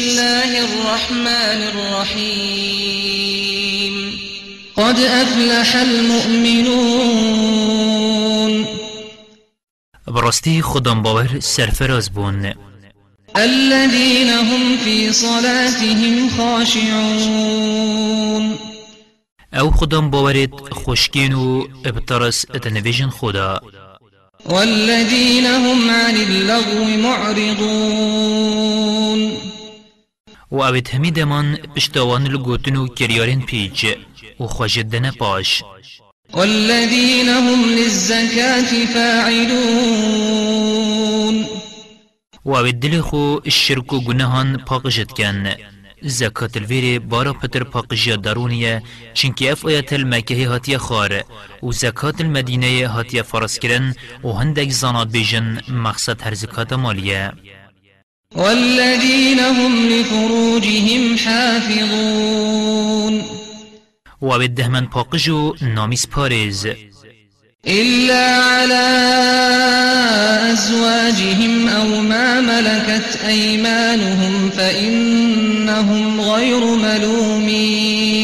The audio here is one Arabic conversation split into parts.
الله الرحمن الرحيم قد أفلح المؤمنون بەراستی خودان باوەر سەرفراز بوون الذين هم في صلاتهم خاشعون ئەو خودان باوەرێد خۆشکێن و ب ترس د نڤێژێن خۆدا والذين هم عن اللغو معرضون و اوید همی دمان پشتوان لگوتن و کریارن پیج و خوشدن پاش. والذین هم للزكاة فاعلون. وابدل خو الشرك گناهان پاقشت کن. زکات الویر بارا پتر پاقشی درونیه چنکی اف آیت المکه هاتی خار و زکات المدینه هاتی فرس کرن و هندک زانات بیجن مقصد هر زکات مالیه. والذين هم لفروجهم حافظون. و اوید دهمن پاقجو نامیس پاريز إلا على أزواجهم أو ما ملكت أيمانهم فإنهم غير ملومين.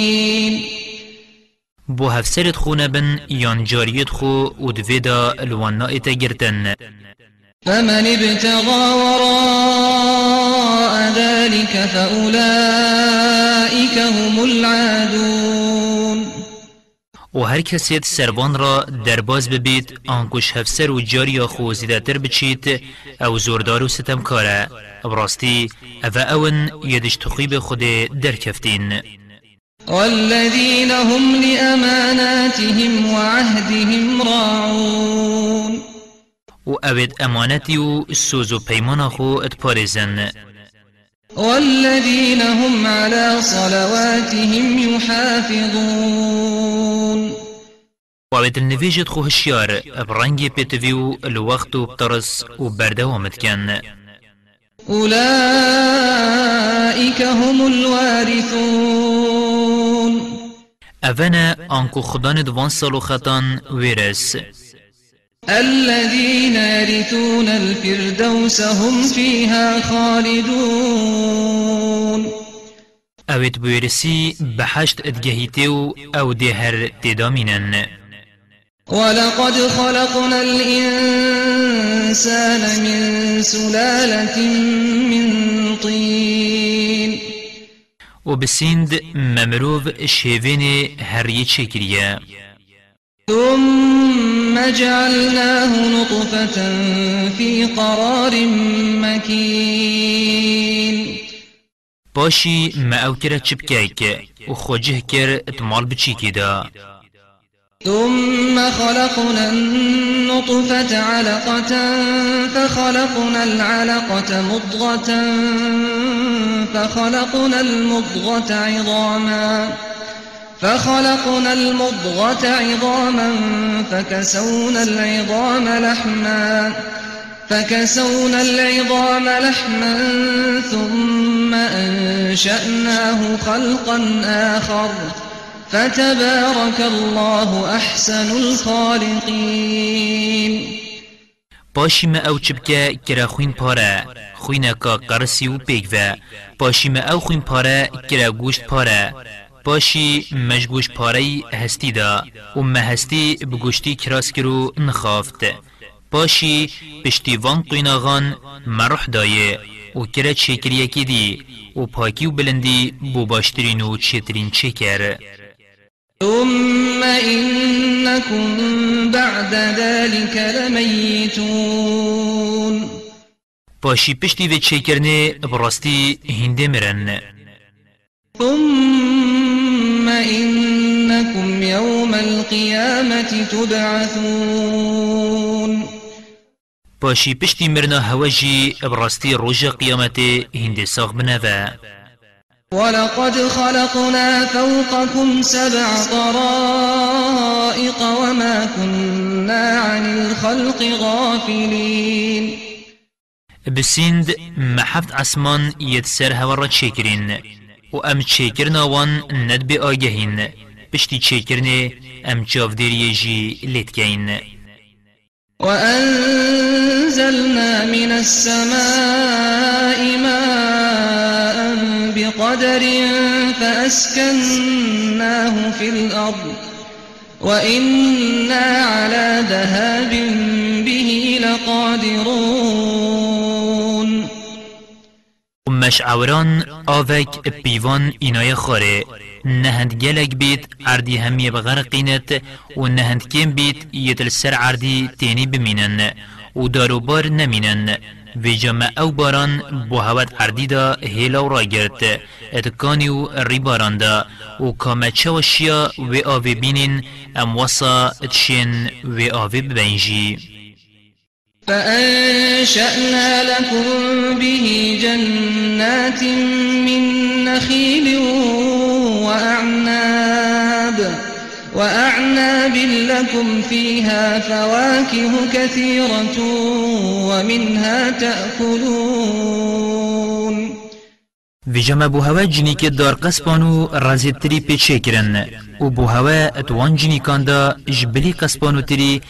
بو هفسرت خونه بن يان جاريت خو و دویدا الوانا اتگرتن فمن ابتغى وراء ذلك فأولئك هم العادون. و هر کسیت سربان را درباز ببید آنکوش هفسر و جاری خو زیدتر بچید أو زوردار و ستمکاره براستی أو اون یدش تخیب خود درکفتین والذين هم لأماناتهم وعهدهم راعون. و اوید امانتی و سوز و پیمان خو اتپارزن والذين هم على صلواتهم يحافظون و اوید النویجت خو هشیار برنگ پیتویو الوقت و بطرس و بردوامت کن أولئك هم الوارثون. اونا آنکو خدان دوان سالو خطان ویرس الذين يرثون الفردوس هم فيها خالدون. اوید بویرسی بحشت ادگهیتیو أو ده هر تدامینن ولقد خلقنا الإنسان من سلالة من طين. و بسیند ممروف شیوین هر یه چکریه ثم جعلناه نطفة في قرار مكين. باشی ما أو کرا چپکیک و خوجه کر اتمال بچیکی دا. ثم خلقنا النطفة علقة فخلقنا العلقة مضغة فخلقنا المضغة عظاما. فخلقنا المضغة عظاما فكسونا العظام لحما فكسونا العظام لحما ثم أنشأناه خلقا آخر فتبارك الله أحسن الخالقين. باشی ما أو چپکه کرا خوین پاره خوینه که قرسی و پیگ و باشی ما أو خوین پاره کرا گوشت پاره باشی مجگوش پاره هستی دا و هستی بگوشتی کراس کرو نخافت. باشی پشتی وان قیناغان مروح دایه و کرا چکریه کی دی و پاکی و بلندی بو باشترین و چترین چکر ثم إنكم بعد ذلك لميتون. باشی پشتی و چکرنه براستی هنده مرن. ثم القيامة تبعثون. باشی پشتی مرنا هواجی براستی روژ قیامت هنده ساغ بنوه ولقد خلقنا فوقكم سبع طرائق وما كنا عن الخلق غافلين. بسیند محفت عسمان ید سر هوا را چکرین و ام چکرنا وان ند به آگهین پشتی چکرنه ام چافدیری جی لیتکین وأنزلنا من السماء ماء بقدر فأسكناه في الأرض وإنا على ذهاب به لقادرون مش عوران آوك بيوان إناي خاره نهند گلک بید عردی همی بغرقینت و نهند کم بید یتل سر عردی تینی بمینن و داروبار نمینن. و جمع أو باران بو هود عردی دا هیلا و را گرد. اتکانی و ری باران دا. و چه شیا و آوی بینین ام وصا اتشین و آوی ببینجی فأنشأنا لكم به جنات من نخيل وأعناب وأعناب لكم فيها فواكه كثيرة ومنها تأكلون. في جمع بوهوا جنی دار قسپانو رازی تری پیچه کرن و بوهوا اتوان جنی کاندا جبلی قسپانو تری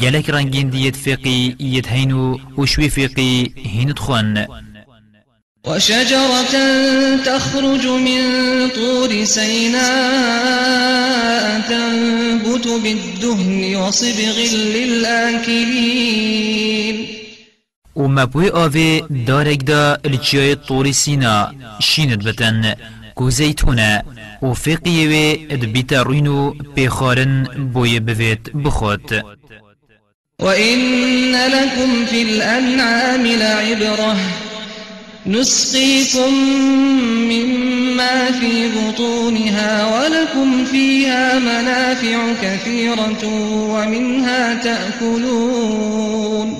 گلک رنگین دیت فقی هینو و شوی فقی هینت خوان وشجرة تخرج من طور سيناء تنبت بالدهن وصبغ للآكلين. وما بوي آوي دارك دا الجاي طور سينا شيند بتن كو زيتونة. وفقيوه ادبيتا روينو بخارن بوي بفيت بخوت. وإن لكم في الأنعام لعبرة. نسقيكم مما في بطونها ولكم فيها منافع كثيرة ومنها تأكلون.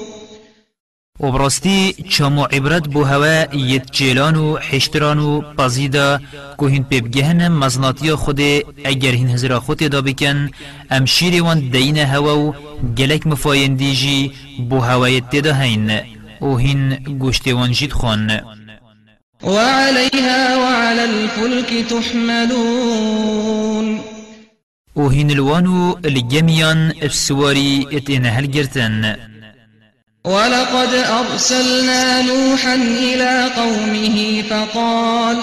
وبرستي چامو عبرت بو هوا يت جيلان و حشتران و بازيدا كو هين بيبگهن مزناتيا خود اگر هين هزرا خود دا بكن ام شيري وان دين هوا و گلك مفاين ديجي بو هوا يت دا هين و هين گوشت وان جيد خون. وعليها وعلى الفلك تحملون. وهين الوانو الجميان السواري اتنهل جرتن ولقد أرسلنا نوحا إلى قومه فقال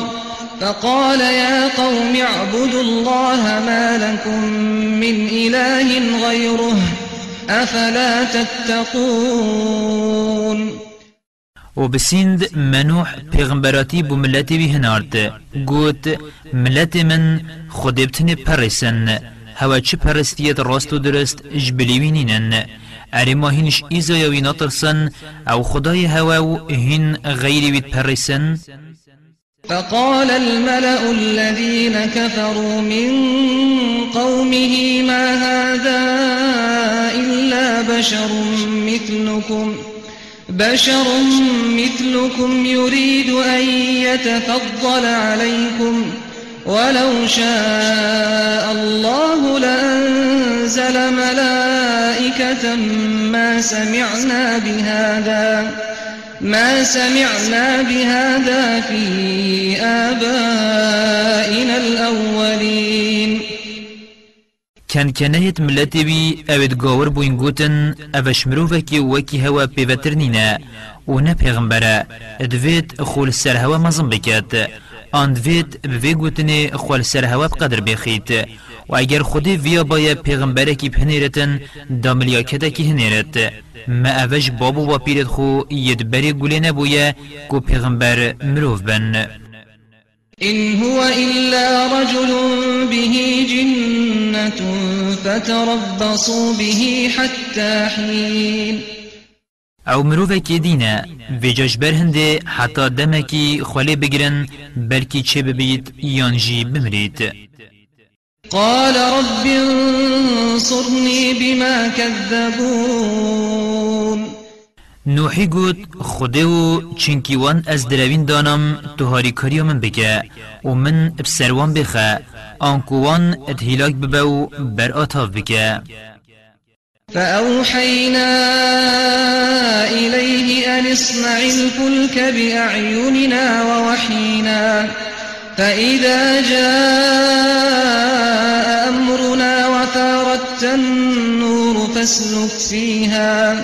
فقال يا قوم اعبدوا الله ما لكم من إله غيره أفلا تتقون. و بسیند منوح پیغمبراتی بو ملتی بی هنارد. گوت ملت من خود بتن پرسن. هوا چه پرستیت راست و درست جبلیوینینن اری ما هینش ایزا یاوی نطرسن أو خدای هوا و هین غیری بید پرسن. فقال الملأ الذين كفروا من قومه ما هذا إلا بشر مثلكم؟ بشر مثلكم يريد أن يتفضل عليكم ولو شاء الله لأنزل ملائكة ما سمعنا بهذا ما سمعنا بهذا في آبائنا الأولين. كان كنهت ملتي بي اوید گاور بوین گوتن اوش مروفکی وکی هوا پیوترنینا و نه پیغمبره ادوید خول سر هوا مزم بکت آن دوید بوی گوتنه خول سر هوا بقدر بخیت و اگر خودی ویا باید پیغمبره کی پنیرتن دا ملیاکتا کی هنیرت ما اوش بابو و پیرت خو یدبری گوله نبویه کو پیغمبر مروف بن. إن هو إلا رجل به جنة فتربصوا به حتى حين. أو مروفك دينا في جشبر هنده حتى دمكي خولي بگرن بلكي چه ببيت يانجي بمريت. قال رب انصرني بما كذبون. نوحی گوت خوده و چنکیوان از دروین دانم تهاری کاری من بگه و من بسروان بخه. آنکوان ادهیلاک ببه و بر آتاف بگه. فأوحينا إليه أن اصنع الفلك بأعيننا ووحينا فإذا جاء أمرنا وفاردت النور فاسلك فيها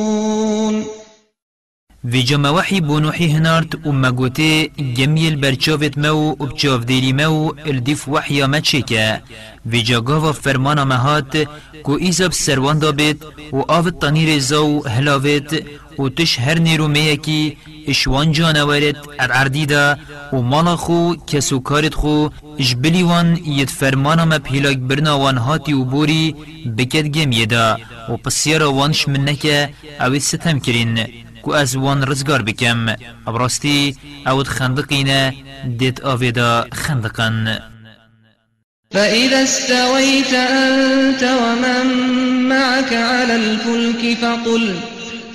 ویجا موحی بونوحی هنارد و مگوته گمیل برچاوت مو و بچاو دیری مو الدیف وحیا ما چکه ویجا گاوا فرمانا مهات کو ایزاب سروان دابت و آوت تانیر زو هلاوت و تش هر نیرو میکی اشوان جانورت العردی دا و مالا خو کسو کارت خو اجبلی وان ید فرمانا ما پیلاک برنا وان هاتی و بوری بکت گمیه دا و پسیارا وانش منکه اوید ستم کرین کو از وان رزگار بکم ابراستی اود خندقینه دیت آویدا خندقن. فإذا استويت أنت ومن معك على الفلك فقل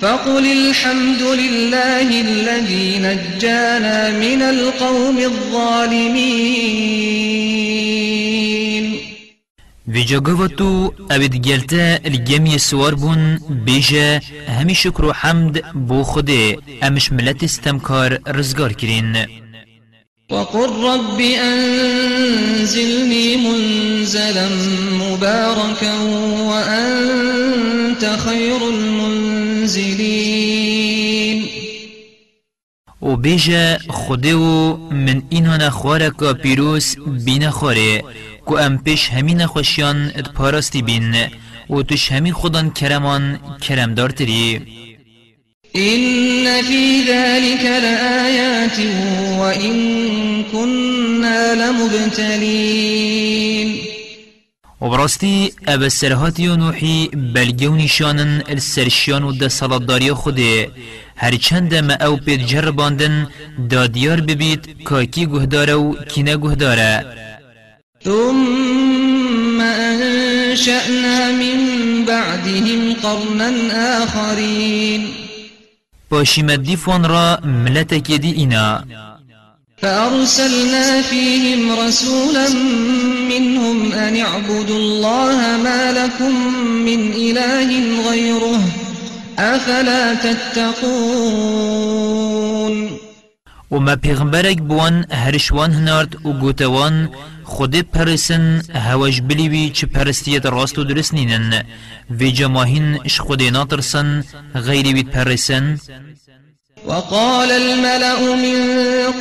فقل الحمد لله الذي نجانا من القوم الظالمين. ویجا گوه تو اوید گلتا الگمی سوار بون بیجا همی شکر و حمد بو خوده أمش ملت استمکار رزگار کرین وقل رب أنزلني منزلا مباركا وأنت خير المنزلين. و بیجا خوده و من اینانا خوارکا پیروس بین خواره کو ام پیش همین خوشیان ات پاراستی بین و توش همی خودان کرمان کرم دارتری إن في ذلك لآيات وإن كنا لمبتلين. و براستی أو سرهاتی و نوحی بلگه و نشانن السرشیان و ده صلاتداری خوده هرچند ما أو پید جرباندن دادیار ببید کاکی گهداره و کینه گهداره. ثم أنشأنا من بعدهم قرنا آخرين. پاشیمت دیفان را ملتک دی اینا. فأرسلنا فيهم رسولا منهم أن اعبدوا الله ما لكم من إله غيره. أفلا تتقون؟ و ما پیغمبرک بوان هرشوان هنارد و گوتوان خود پرسن هواج بلیوی چه پرستیت راست و درست نینن. و جماهین اش خود ناترسن غیری بید پرسن. وقال الملأ من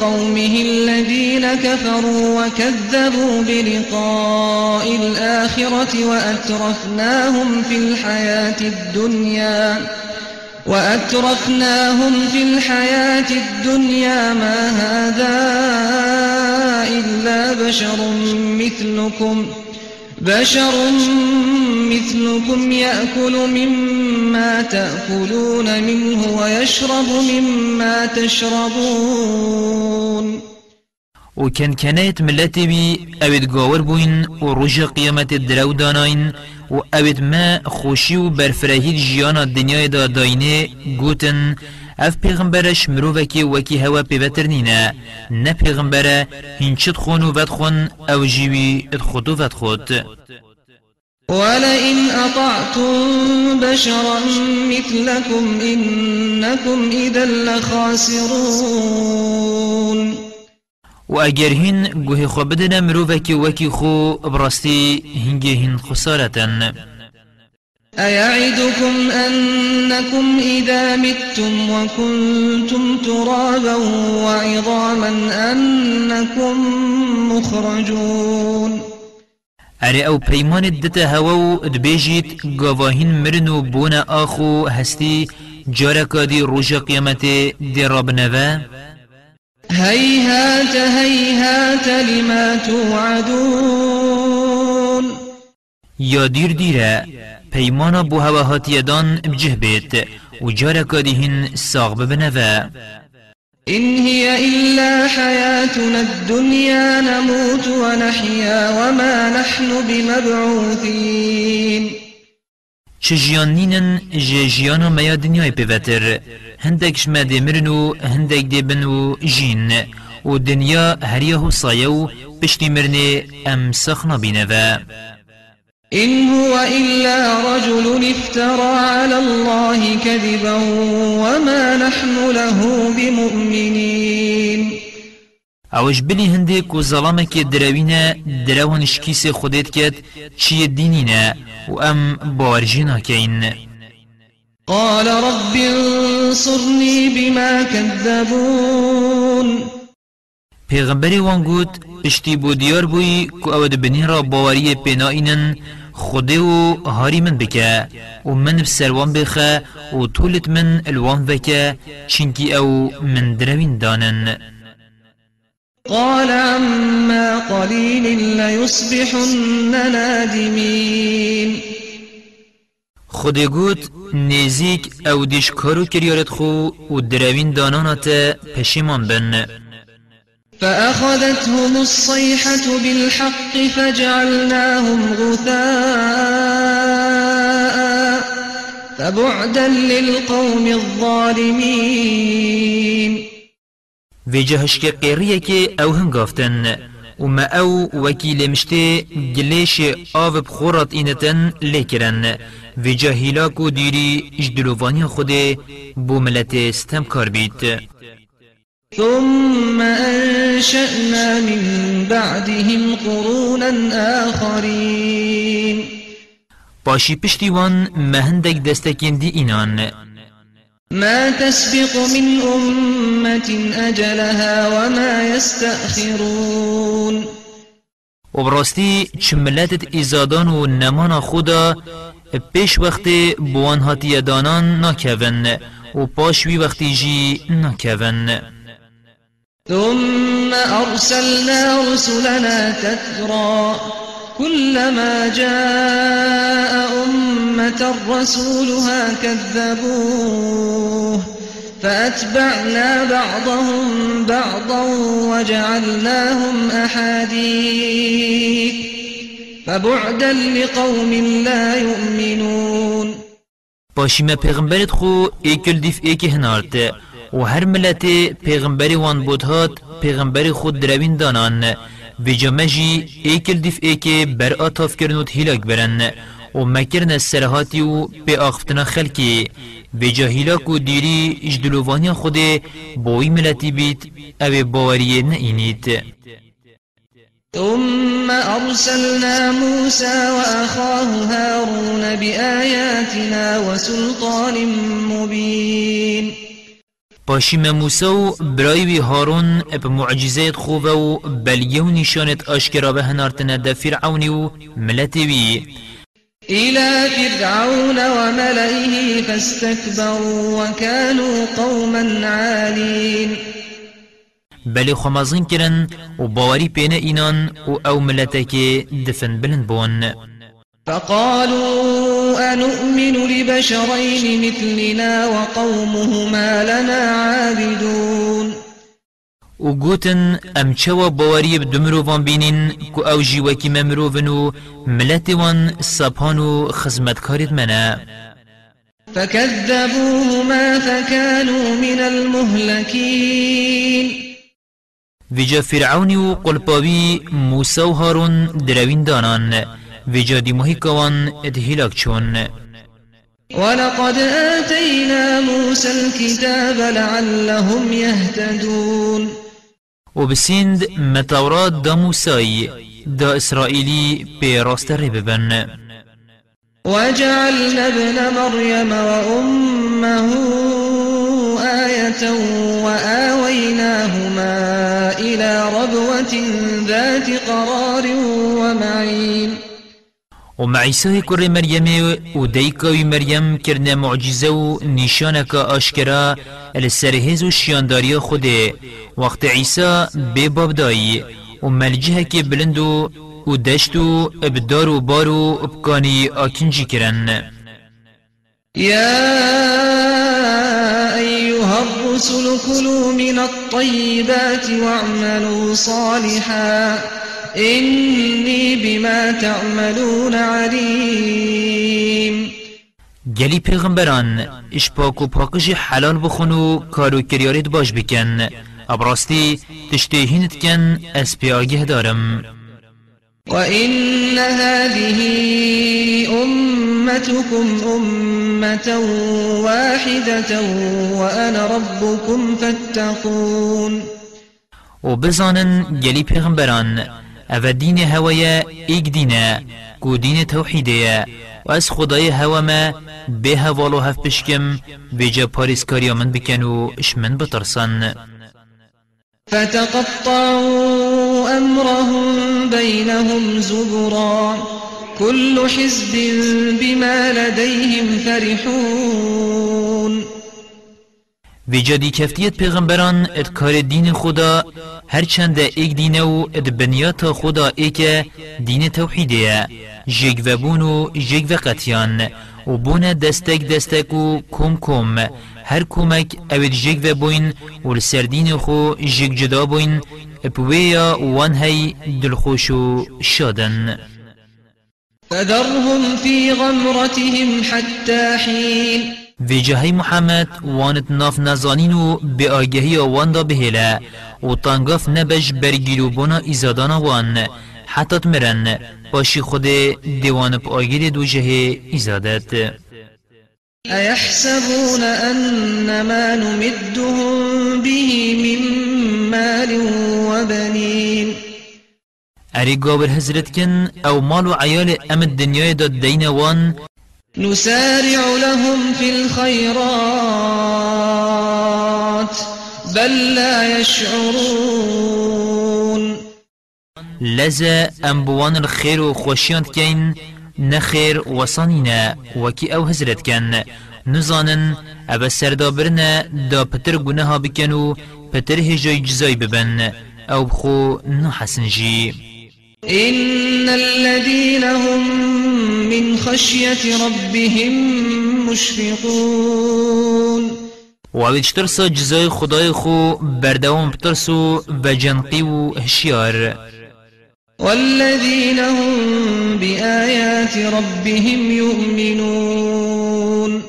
قومه الذين كفروا وكذبوا بلقاء الآخرة وأترفناهم في الحياة الدنيا. وأترفناهم في الحياة الدنيا ما هذا إلا بشر مثلكم بشر مثلكم يأكل مما تأكلون منه ويشرب مما تشربون و کن کنایت ملتی بی اوید گاور بوین و روژ قیامت درو داناین و اوید ما خوشی و برفرهی جیانا دنیای دا داینه گوتن أف پیغمبرش مروفکی وکی هوا پیوتر نینه نه پیغمبره هنچت خون و ود خون أو جیوی اد خود و ود خود. ولئن أطعتم بشرا مثلكم إنكم إذا لخاسرون. و اگر هین گوه خو بدن مروفکی وکی خو براستی هنگه هین خسارتن. أيعدكم أنكم إذا متم وكنتم ترابا وعظاما أنكم مخرجون. اره أو پیمان دته هوا و دبیجید گواهین مرن و بون آخو هستی جارکا دی روژ قیامت دی راب نوه هيهات هيهات لما توعدون. یا دیر دیره پیمانا بو هوا هاتیدان بجه بیت و جارکا دیهن ساغ ببنوه. إن هي إلا حياتنا الدنيا نموت ونحيا وما نحن بمبعوثين چه جیان نینن جه جیانا میا دنیای پیوتر هندک شما دی مرن و هندک دی بن و جین و دنیا هریه و سایه و پشتی مرنه ام سخنا بینه إن هو إلا رجل افترى على الله كذبا وما نحن له بمؤمنين. اوش بلی هنده کو ظلامه که دروینه دروان شکیس خودت کد چی دینینه و ام بارجینا کین قال رب انصرني بما كذبون پیغمبری وان گوت اشتی بو دیار بوی کو اود بنی را باوری پینائینن خوده و هاری من بکه و من بسروان بخه و طولت من الوان بکه چینکی أو من دروین دانن. قال عما قليل ليصبحن نادمين. خود گوت نزیک أو دیش کارو کریارت خو و دروین دانانات پشیمان بن. فأخذتهم الصيحة بالحق فجعلناهم غثاء فبعدا للقوم الظالمين. و جهش که قیریه که أو هنگافتن و ما أو وکیل مشته گلیش آو بخورات اینتن لیکرن و جاهیلاک و دیری اجدلووانی خود بو ملت استم کار بید ثم أنشأنا من بعدهم قرونا آخرين. باشی پشتی وان مهندک دستکین دی اینان ما تسبق من أمة أجلها وما يستأخرون. و براستی چملتت ایزادان و نمان خدا پیش وقت بوان هاتی دانان ناکون و پاش وی وقتی جی ناکون ثم أرسلنا رسلنا تترى كلما جاء أمة رسولها كذبوه فأتبعنا بعضهم بعضا وجعلناهم أحاديث فبعدا لقوم لا يؤمنون. باشی ما پیغمبرت خو ایکل دیف ایکی هنارت و هر ملت پیغمبری وان بود هات پیغمبری خود دروین دانان. و جمجی ایکل دیف ایکی بر آتاف کرنوت هیلاک برن و مکرن السرهاتی و به آختنا خلکی و جاهیلاک و دیری اجدلووانی خود بوی ملتی بیت أو باوری نینید ثم أرسلنا موسى وأخاه هارون بآياتنا وسلطان مبين پاشیم موسى و برایوی هارون اب معجزات خوبه و بلیه و نشانت آشکرا به هنارتنا دا فرعونی و ملتوی إلى فرعون وملئه فاستكبروا وكانوا قوما عالين بلی خمازین کرن و باوری پینه اینان و أو ملتک دفن بلند بون. فقالوا أنؤمن لبشرين مثلنا وقومهما لنا عابدون. و گوتن ام چوا باوری بدمرو وان بینین کو أو جیوکی ممروون و ملت وان سپان و خزمتکارید منه فكذبوهما فكانوا من المهلكين. ویجا فرعونی و قلپاوی موسى و هارون دروین دانان ویجا دیموهی کوان ادهیلاک چون. ولقد آتينا موسى الكتاب لعلهم يهتدون. و بسیند متورات دا موسای دا اسرائیلی پی راست ری ببن وجعلنا ابن مريم وأمه آية وآويناهما إلى ربوة ذات قرار ومعين. و معیسای کر مریم و دیکاوی مریم کرنه معجزة و نشانک آشکرا السرهز و شیانداری خوده وقت عیسی بی بابدایی و ملجه که بلندو و دشتو ابدار و بارو ابکانی آکنجی کرن يا أيها الرسل كلوا من الطيبات واعملوا صالحا. إني بما تعملون عليم. گلی پیغمبران اش پاک و پاکش حلال بخون و کارو کریارت باش بکن. ابراستی تشتهینت کن اس پی آگه دارم. وإن هذه أمتكم أمة واحدة وأنا ربكم فاتقون. و بزانن گلی پیغمبران أو دین هوای ایک دینه کو دین توحیده و از خدای هوا ما به هوالو هف بشکم بجا پاریسکاری من بکن و إشمن بترسن فتقطعوا أمرهم بينهم زبرا. كل حزب بما لديهم فرحون. وی جدی کفتیت پیغمبران ات کار دین خدا هرچند ایک دینه و ات بنیات خدا ایک دین توحیده. جگ و بون و جگ و قطیان. و بون دستک دستک و کم کم. هر کمک اوید جگ و بوین و لسردین خو جگ جدا بوین. اپویا وان هی دلخوش و شادن. فذرهم في غمرتهم حتى حين في جهي محمد وانت ناف نزانين و بآگهی وان دا بهلا و تانگاف نبج برگیلو بنا ایزادانا وان حتی تمرن باشی خود دیوان بآگیر دو جهه ایزادت. أيحسبون أن ما نمدهم به من مال وبنين گاور حضرت کن أو مال و عیال ام الدنیای داد دین وان نسارع لهم في الخيرات بل لا يشعرون. لزا أم بوان الخير و خوشیاند کن نخير وصانینا وکی أو حضرت کن نزانن أو سردابرنا دا پتر گناها بکن و پتر هجای جزای ببن أو بخو نحسنجی إن الذين هم من خشية ربهم مشفقون. و اویج ترسا جزای خدای خو بردوام بترسو و جنقی و هشیار. والذين هم بآيات ربهم يؤمنون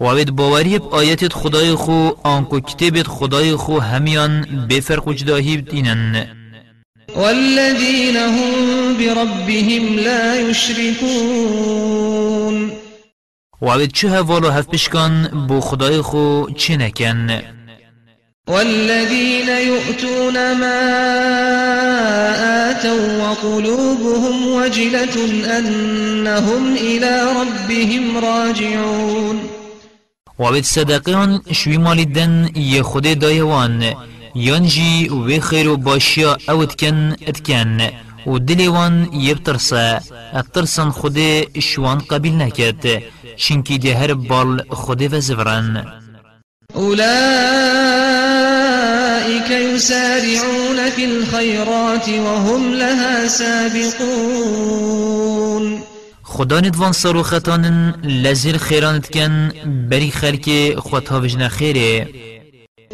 و اوید باوری آیت خدای خو آنکو کتابت خدای خو همیان بفرق وجداهی بدینن. والذين هم بربهم لا يشركون. و اوید چه هوالو هف بشکان بو خدای خو چه نکن؟ والذين يؤتون ما آتوا وقلوبهم وجلة أنهم إلى ربهم راجعون. و اوید صدقیان شوی مالی دن یه خود دایوان. یانجی و خیر و باشیا اوت کن اتکن و دلیوان یبترسا أترسن خود شوان قبیل نکد چنکی ده هر بال خود و زفرن أولئك يسارعون في الخيرات وهم لها سابقون. خدا ندوان سارو خطانن لزر خیرانت کن بری خلک خودها بجن خیره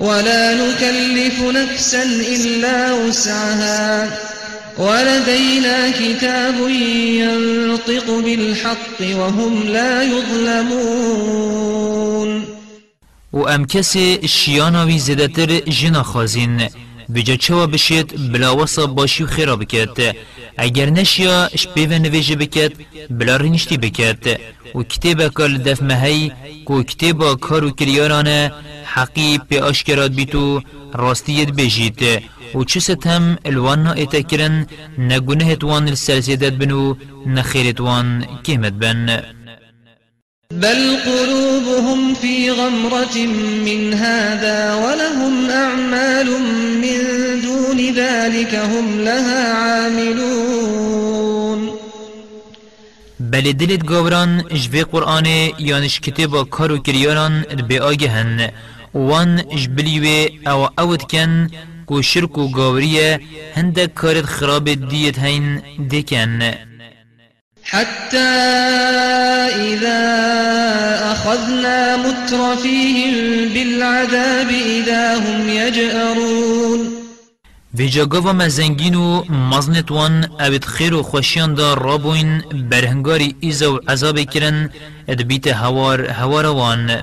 ولا نكلف نفسا إلا وسعها. ولدينا كتاب ينطق بالحق وهم لا يظلمون. و ام کسی شیاناوی زدتر جنا خازین بجا چوا بشید بلا وصا باشی و خیرا بکد اگر نشیا شپی و نویجه بکد بلا رینشتی بکد و کتابا کال دف مهی کو کتابا کارو کریارانه حقی پی آشکرات بیتو راستیت بجید و چه ستم الوان نا اتکرن نگونه توان السلسیدت بنو نخیرت وان کمت بن. بل قلوبهم في غمرة من هذا ولهم أعمال من دون ذلك هم لها عاملون. بل دلت گاوران جوی قرآن یانش کتابا کارو کریاران به آگهن. وان جبلیوه أو اوت کن کو شرک و گاوریه هندک کارت خراب دیت هین دکن. حتى إذا أخذنا مترفيهم بالعذاب إذا هم يجأرون. في جاگاوا مزنگین و مزنت وان اوید خیر و خوشیان دا رابوین برهنگاری ایزا و عذاب کرن ادبیت هوار هوار وان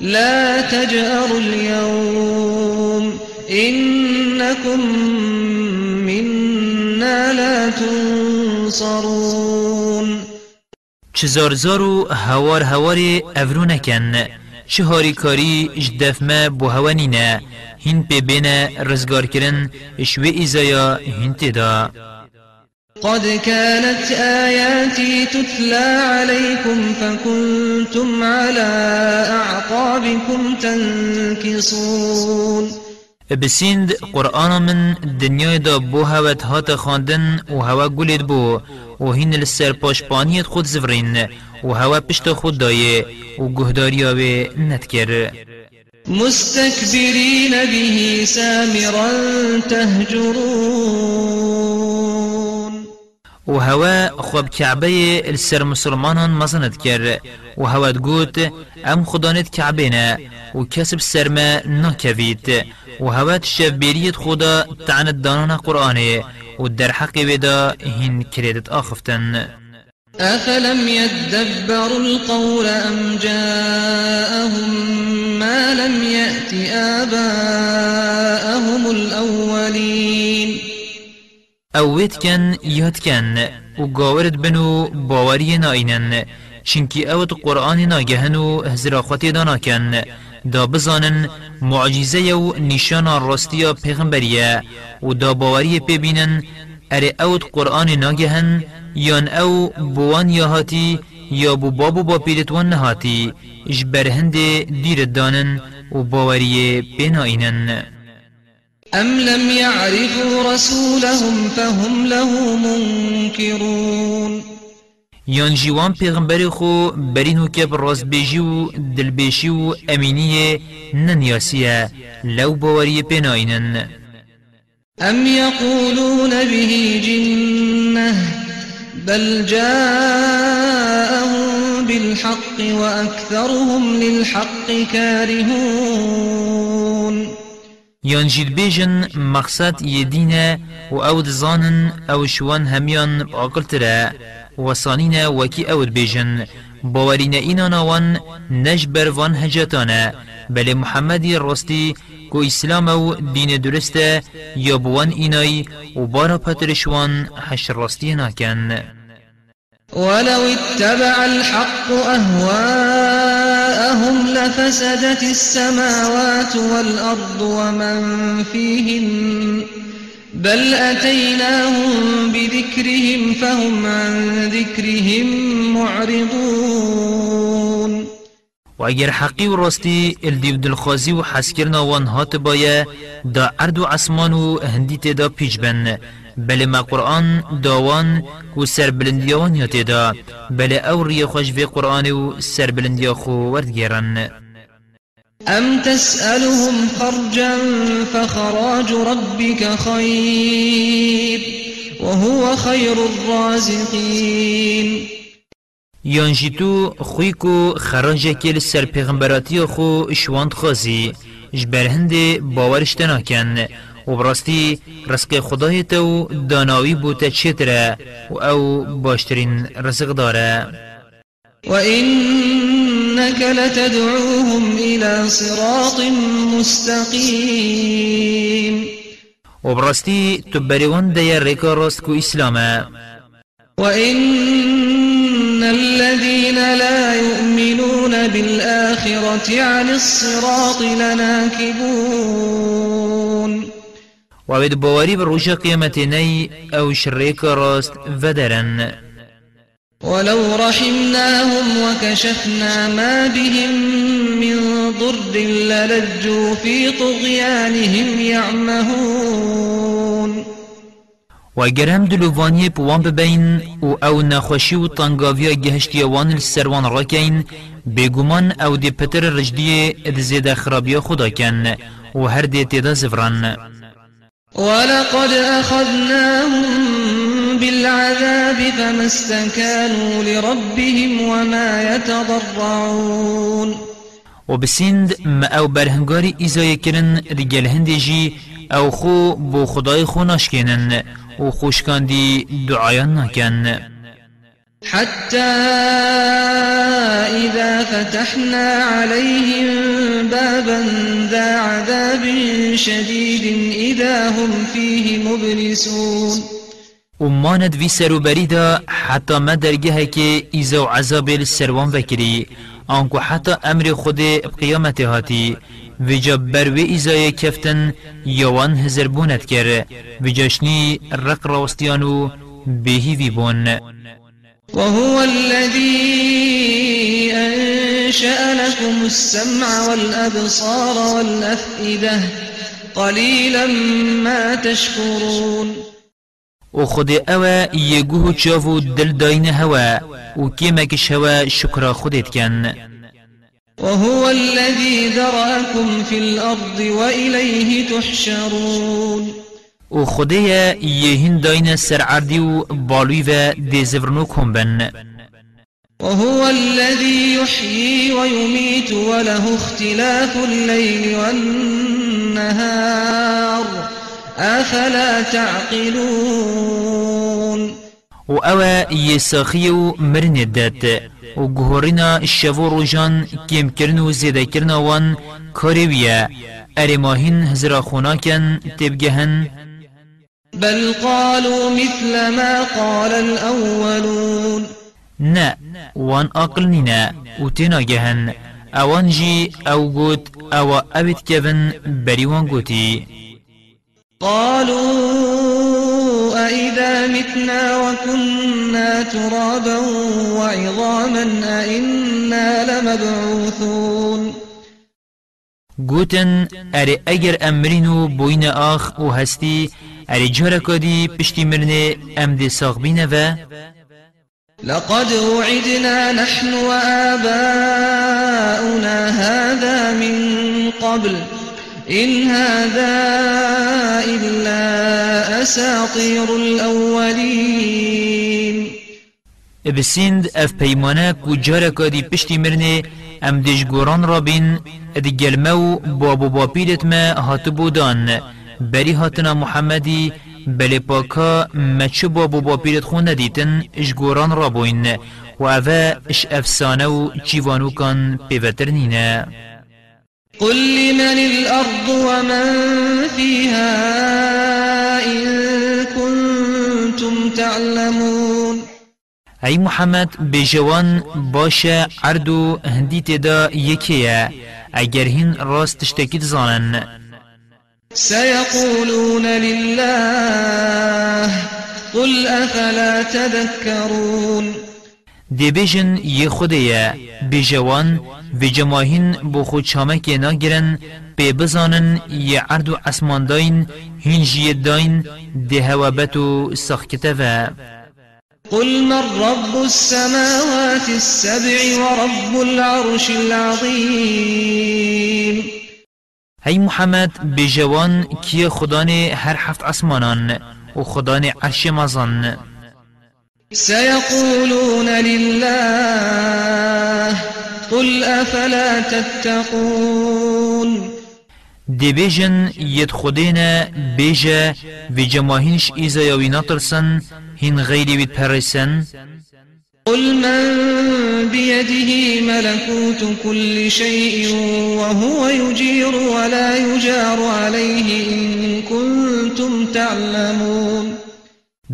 لا تجأروا اليوم إنكم منا لا تنصرون چزار زارو هوار هوار افرو نکن. چه هاری کاری اجدفمه بو هوانینه هین پی بین رزگار کرن شوی ایزایا هین تدا قد كانت آياتي تتلى عليكم فكنتم على أعقابكم تنكصون. بسیند قرآن من دنیای دا بو هوت هات خواندن و هوا گلید بو و هین لسر پاشپانیت خود زفرین و هوا پشت خود دایه و گهداری آوه نتکر. مستكبرين به سامرا تهجرون. و هوا خواب کعبه السر مسلمانان مزند کر و هوا تقوت ام خدانت کعبه نه. و کسب سرما نکوید و هوا تشبیریت خدا تعنت دانان قرآنه و در حق ودا هین کریدت آخفتن أفلم يدبروا القول أم جاءهم ما لم يأت آباءهم الأولين؟ اوید کن یاد کن و گاورد بنو باوری ناینن چنکی اوت قرآن ناگهن و هزراخوتی دانا کن دا بزانن معجزه و نشان راستیا پیغمبریه و دا باوری ببینن اره اوت قرآن ناگهن یان أو بوان یا هاتی یا بو بابو با پیرتوان نهاتی اش برهند دیر دانن و باوری بناینن أم لم يعرفوا رسولهم فهم له منكرون یان جیوان پیغمبر خو برینو که راست بیجی و دلبیشی و امینیه ننیاسیه لو باوری بناینن أم يقولون به جنة بل جاءهم بالحق وأكثرهم للحق كارهون. یان جید بیجن مقصد یدینه و أو دزانن أو شوان همیان عقل تره. و سانین وکی أو بیجن باورین اینا نوان نجبر وان هجتانه بل محمدی راستی کو اسلام أو دین درسته یا بوان اینای و بارا پترشوان حشر راستی ناکن ولو اتبع الحق أهواءهم لفسدت السماوات والأرض ومن فيهن بل أتيناهم بذكرهم فهم عن ذكرهم معرضون. و اگر حقی و راستی الدیو دلخوازی و حسکرنا وان هات بایه دا عرض و عصمان و هندی تدا پیچ بن. بله ما قرآن داوان و سر بلندیوان یا تدا بله أو ری خوش في قرآن و سر بلندیا خو ورد گیرن أم تسألهم خرجا فخراج ربك خير وهو خير الرازقين. یان جی تو خوی کو خراج کل سر پیغمبراتی خو شواند خازی جبر هند باورش تناکن و براستی رزق خدای تو داناوی بوته چتره و أو باشترین رزق داره. وإنك لتدعوهم إلى صراط مستقيم. و براستی تو بریوان دیا ریکا راست کو اسلامه وإن الذين لا يؤمنون بالآخرة عن الصراط لناكبون. و اوید باوری بر روش قیمت نی أو شریکا راست ودرن ولو رحمناهم وكشفنا ما بهم من ضر للجوا في طغيانهم يعمهون. و اگر هم دلووانی پوان ببین و أو نخوشی و تنگاوی گهشتیوان السروان راکین بگومان أو دی پتر رجدی اد زیده خرابی خدا کن و هر دی تیدا زفران. ولقد أخذناهم بالعذاب فما استكانوا لربهم وما يتضرعون. و بسیند ما أو برهنگاری ایزای کرن رگل هندی جی أو خو بو خدای خو ناشکنن و خوشکاندی دعایان نکن حتى إذا لفتحنا عليهم بابا ذا عذاب شديد إذا هم فيه مبلسون. و ماند وی سروبری دا حتی ما درگه که ایزا عذاب السروان وکری آنکو حتی أمر خود قیامت هاتی ویجا بروی ایزای کفتن یوان هزربونت کر ویجاشنی رق راستیانو بهی وی بون وهو الذي أنشأ لكم السمع والأبصار والأفئدة قليلا ما تشكرون و خود اوا یگوه چاو دل داین هوا و کیمکش هوا شکر خودت کن. وهو الذي ذرأكم في الأرض وإليه تحشرون. و خودیا یهین داین سر عردی و بالوی و دیزورنو وهو الذي يحيي ويميت وله اختلاف الليل والنهار. أفلا تعقلون؟ و اوا یساخی و مرن دات و گهورینا شفو روژان کم کرن و زیده کرن وان کاریویا اری ماهین هزرا خوناکن تبگهن بل قالوا مثل ما قال الأولون. نه وان أقل نینا و تینا گهن اوان جی أو گوت أو اوید کبن بری وان گوتی. قالوا أئذا متنا وكنا ترابا وعظاما أئنا لمبعوثون گوتن اره اگر امرینو بوین آخ و هستی اره جارکا دی پشتی مرنه ام دی ساق بینه و لقد وعدنا نحن وآباؤنا هذا من قبل إن هذا إلا أساطير الأولين. بسند اف پیمانه کو جارکا دی پشتی مرنه ام دشگوران را بین ادی گلمو بابو باپیرت ما هاتو بودان بری هاتنا محمدی بلی پاکا مچو بابو باپیرت خون ندیتن اشگوران را بوین و اوه اش افسانه و چیوانو کان پیوتر نینه قل لمن الأرض ومن فيها إن كنتم تعلمون. ای محمد بجوان باشه عردو هندی تدا یکیه. اگر هین راست تشتکید زانن سيقولون لله قل أفلا تذكرون. دی بیجن یه خوده بجوان و جماهین بو خود چامک ناگرن بی بزانن یه عرض و اسمان داین هین جیه داین دی هوابتو سخکته و قل من رب السماوات السبع ورب العرش العظيم؟ هی محمد بجوان کیه خدان هر هفت اسمانان و خدان عرش مزان سيقولون لله قل أفلا تتقون ید خودینا بیجا و جماهینش ایزا یاوی نطرسن هین غیری بید پرسن قل من بيده ملكوت كل شيء وهو يجير ولا يجار عليه إن كنتم تعلمون.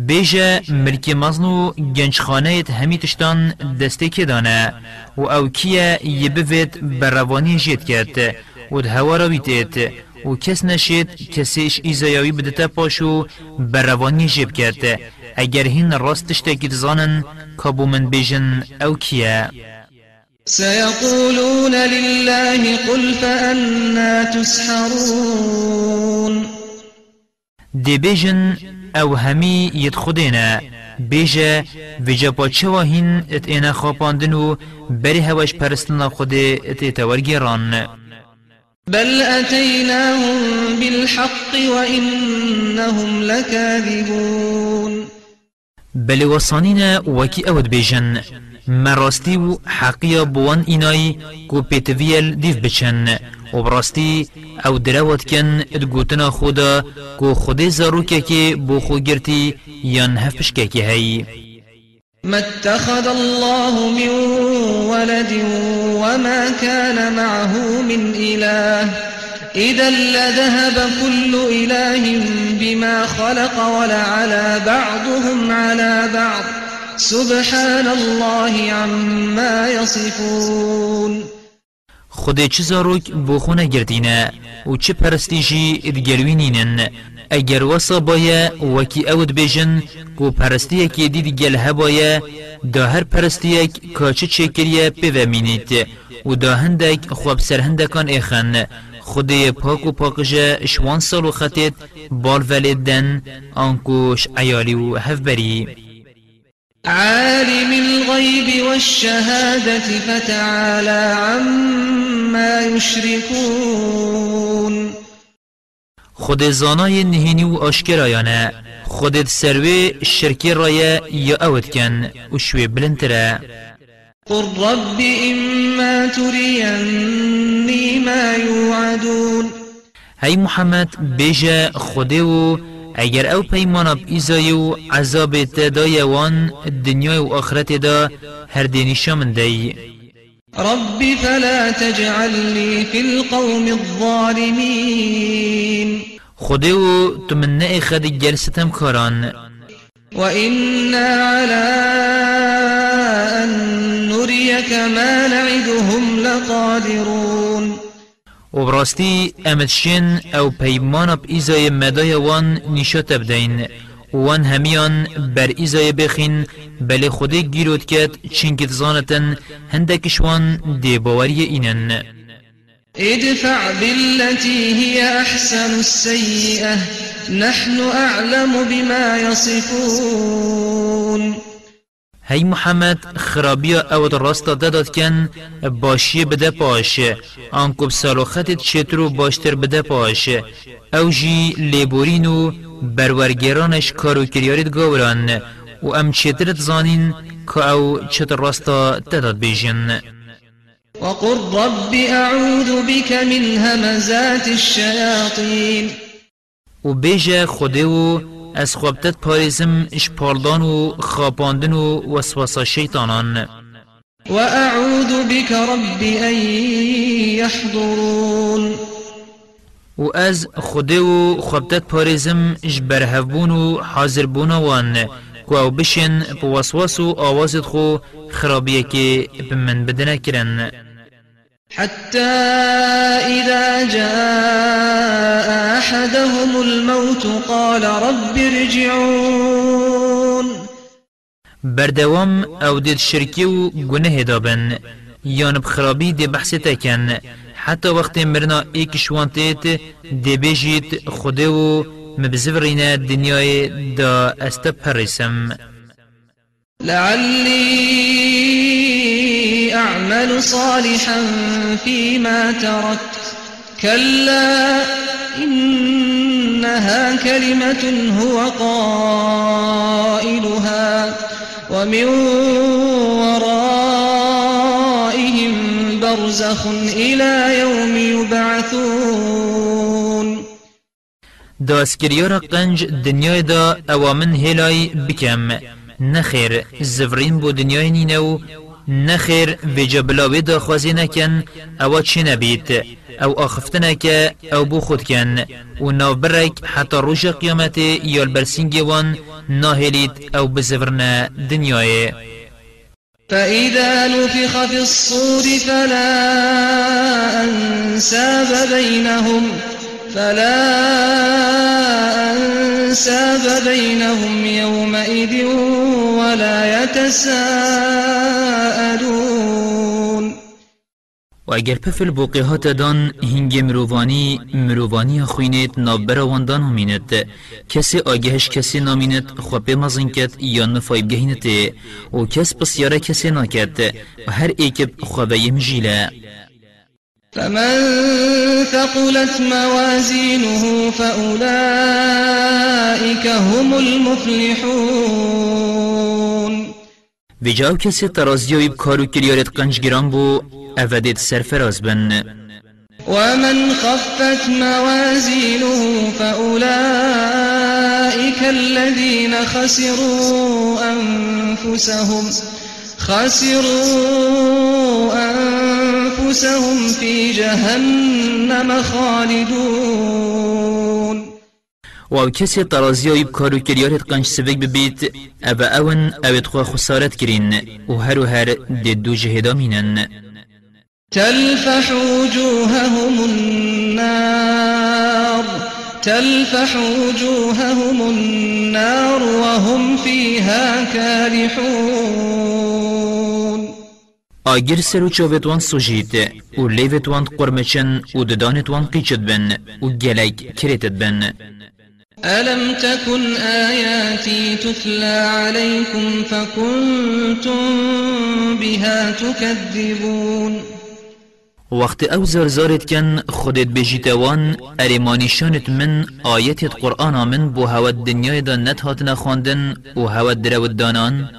بیجا ملکی مزنو گنج خانه همی تشتان دسته که دانه و أو کیا یبوید بروانی جید کرد و ده هوا را بیتید و کس نشید کسیش ایزایاوی بدتا پاشو بروانی جیب کرد. اگر هین راست تشتاکید زانن کابو من بیجن أو کیا سيقولون لله قل فأنا تسحرون. دی بیجن أو همی ید خودینا. بیجا ویجا پاچوا هین ات اینا خواباندن و بری هواش پرستن خود ات اتوارگیران بل أتيناهم بالحق وإنهم لكاذبون بل وصانينا وكي اود بيجن مراستي و حقيا بوان إناي كو بيتويل ديف بچن. و براستی أو دروت کن ادگوتنا خودا کو خود زاروکه که بو خو گرتی یان هفش که که هی. ما اتخذ الله من ولد وما كان معه من إله. إذا لذهب كل إله بما خلق ولعلى بعضهم على بعض. سبحان الله عما يصفون. خود چه زاروک بو خونه گردینه و چه پرستیجی ادگروینینن؟ اگر وصا بایا وکی اود بیجن کو پرستی که دید گل هبایا دا هر پرستی کاچه چکریه پیومینید و دا هندک خواب سر هندکان ایخن. خود پاک و پاکجه شوان سال و خطیت بال ولیدن آنکوش ایالی و هفبری. عالم الغيب والشهادة فتعالى عما يشركون. خود زانای نهینی و آشکرایانه خودت سروی شرکی رایه یا اوت کن و شوی بلندتره. قل رب إما تريني ما يوعدون. هی محمد بیجه خوده و اگر أو پیمانا ایزای و عذاب تدای وان دنیای و آخرت دا هر دینیشا من دی. رب فلا تجعلني في القوم الظالمين. خوده و تو من نه خد جلستم کاران وإنا على أن نريك ما نعدهم لقادرون. و براستی امدشین أو پیمانا ب ایزای مدای وان نشات بدین وان همیان بر ایزای بخین. بل خودی گیرود کد چنکت زانتن. هندکشوان دی باوری اینن. ادفع بالتي هي أحسن السيئة نحن أعلم بما يصفون هی محمد خرابیا أو راستا داداد کن باشی بده پاش آنکو بسالوختت چترو باشتر بده پاش أو جی لیبورین و برورگرانش کارو کریارید گاوران و ام چترت زانین که أو چتر راستا داداد بیجن وقل رب أعوذ بك من همزات الشياطين. و بیجه خوده و از خوابتت پاریزم اشپالدان و خاباندن و وسوسه شیطانان وأعوذ بك رب أن يحضرون و از خوده و خوابتت پاریزم اش برهبون و حاضر بونوان که او بشن بوسواس و آوازت خو خرابیه که بمن بدنه کرن حتى إذا جاء أحدهم الموت قال رب ارجعون. بردوام أو دید شرکی و گنه دابن یان بخرابی دی بحث تکن حتی وقت مرنا ایک شوانتیت دی بیجید خوده و مبزورین دنیای دا است پرسم لعلي أعمل صالحا فيما تركت. كلا إنها كلمة هو قائلها ومن ورائهم برزخ إلى يوم يبعثون. داسکریارا قنج دنیای دا اوامن هلای بکم نخیر زفرین بو دنیای نینو نخیر ویجا بلاوی دا خوازی نکن أو نبید أو آخفتنه أو بو و ناو حتی روش قیامت یال برسینگی وان ناهلید أو بزفرن دنیای فإذا نفخ في الصور فلا أنساب بينهم فلا أنساب بينهم يومئذ ولا يتساءلون. و اگر پفل بوقیهات دان هنگ مروانی مروانی خوینت نابر واندان همینت کسی آگهش کسی نامینت خواب مزن کت یا نفایب گهینت. و کس بسیاره کسی ناکت. و هر ایکب خوابه مجیله. فمن ثقلت موازينه فأولئك هم المفلحون. ویجاو کسی ترازیوی کارو کلیارت قنجگیران بو اودید سرفراز بن ومن خفت موازينه فأولئك الذين خسروا أنفسهم خسروا أنفسهم في جهنم خالدون. و کسی ترازیایی بکارو کریارت قنج سبک ببید أو اون أو تخوا خسارت کرین و هر و هر دید دو جهدا مینن. تلفح وجوههم النار تلفح وجوههم النار وهم فيها كالحون آگر سر و چاوتوان سوجید و لیوتوان قرمچن و ددانتوان قیچد بن و گلگ کریتد بن ألم تكن آياتي تتلى عليكم فكنتم بها تكذبون وقت أو زرزارت کن خودت بجیتوان ارمانیشانت من آیت قرآن من بو هوا دنیای دا نت نخواندن و هوا درود دانان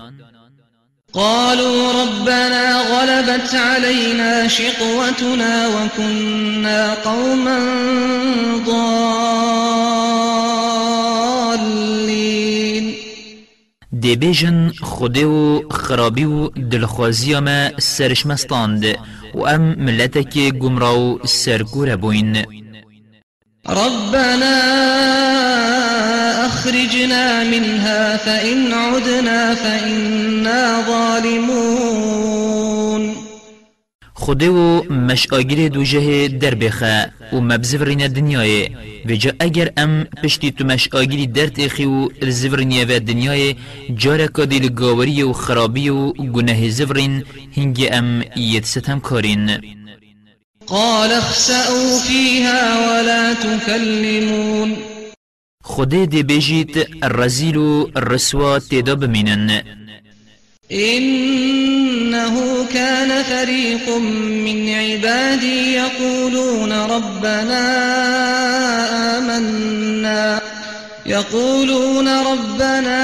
قالوا ربنا غلبت علينا شقوتنا وكنا قوما ضالين. دبیجن خودی و خرابی و دلخوازی ما سرش مستاند و ام ملتك گمراو سرگور بوین ربنا أخرجنا منها فإن عدنا فإنا ظالمون. خودی و مش آگیر دو جه در بخه و مبزورین دنیای. و جا اگر ام پشتی تو مش آگیری در تخی و زورینی و دنیای جارکا دیل گاوری و خرابی و گناه زورین هنگی ام یت ستم کارین. قال اخسأوا فيها ولا تكلمون خودی دی بجید الرزیل و الرسوا تیدا بمینن إنه كان فريق من عبادي يقولون ربنا آمنا. يقولون ربنا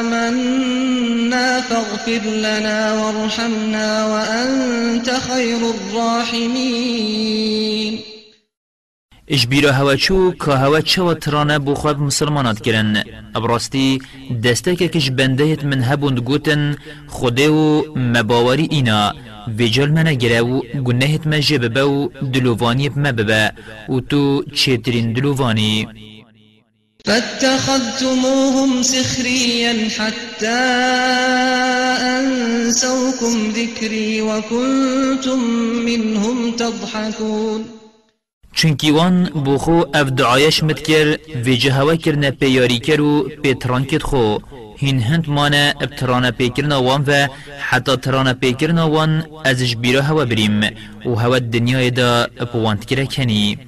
آمنا فاغفر لنا وارحمنا وأنت خير الراحمين. اجبیرا هوا چو که هوا چو ترانه بو خواب مسلمانات کرن ابراستی دسته که کش بندهت من هبوند گوتن خوده و مباوری اینا ویجال منه گره و گنهت من جبه و دلووانی ما ببه و تو چیترین دلووانی فاتخذتموهم سخريا حتى أنسوكم ذكري وكنتم منهم تضحكون چونکی وان بوخو اف دعایش مد کر و جهوا کرنه پیاری کر و پیتران خو. هین هند مانه ابترانه پیکرنا وان و حتی ترانه پیکرنا وان ازش بیرا هوا بریم و هوا دنیای دا اپواند کرا کنی.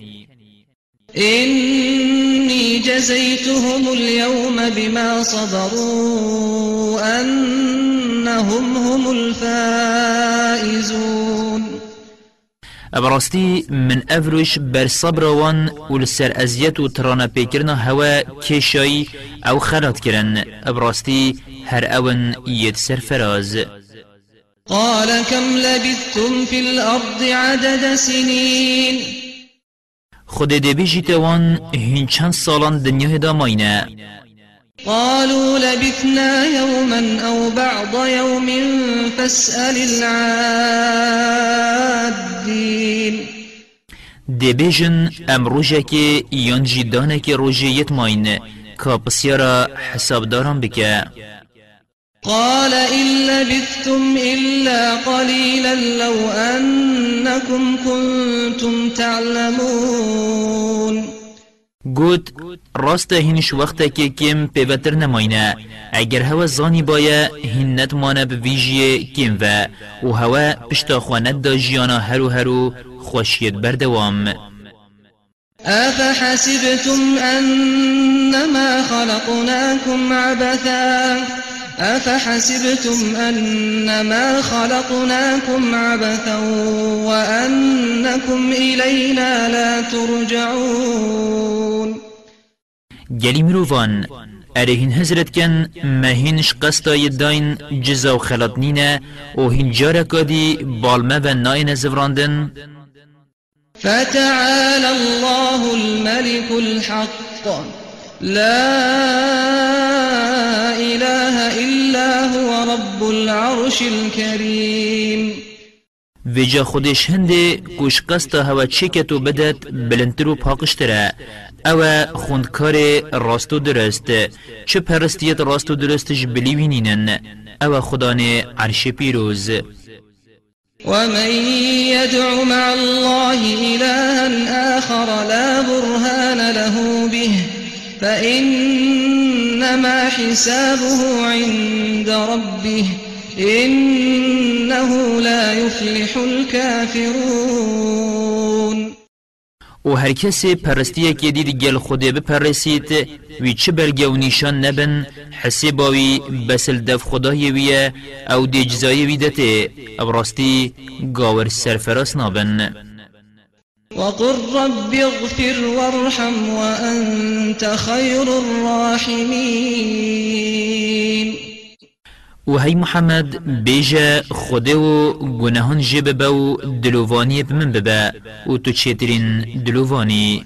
إني جزيتهم اليوم بما صبروا أنهم هم الفائزون. ابراستی من افروش بر صبر وان و لسر ازیت و ترانا پیکرنا هوا کشایی أو خلات کرن ابراستی هر أون ید سر فراز. قال كم لبثتم في الأرض عدد سنين؟ خود دی بیجیت وان هین چند سالان دنیا دا ماینه قالوا لبثنا يوما أو بعض يوم فاسأل العادين. دی بیجن ام که روژه یت ماینه که بسیارا حساب دارم بکه. قال إن لبثتم إلا قليلا لو أنكم كنتم تعلمون. گوت راست هینش وقتا که کم پیوتر نماینه. اگر هوا زانی بایا هین نتمانه به ویجیه کم و و هوا پشتا خوانت دا جیانا هرو هرو خوشیت بردوام. أفحسبتم أنما خلقناكم عبثا؟ أفحسبتم أنما خلقناكم عبثا وأنكم إلينا لا ترجعون؟ گلی مروفان اره هین هزرت کن ما هینش قصدا یداین جزا و خلط نینه و هین جارکا دی بالمة و ناین زفراندن. فتعالى الله الملك الحق. لا إله إلا هو رب العرش الكريم. ویجا خودش هنده کش قصد هوا چکتو بدت بلندتر و پاکشتره. أو خوندکار راستو درست. چه پرستیت راستو درستش بلیوینینن. أو خدان عرش پیروز. ومن يدع مع الله إلها آخر لا برهان له به. فإنما حسابه عند ربه إنه لا يفلح الكافرون. و هر کسی پرستیه که دید گل خوده بپرسید وی چه برگه و نیشان نبن؟ حسیباوی بسل دف خدای ویه أو دی جزای ویدته أو راستی گاور سرفراس نابن. وقل رب اغفر وارحم وأنت خير الراحمين. و هی محمد بیجا خوده و گناهان جبه و دلووانی بمن ببا و دلووانی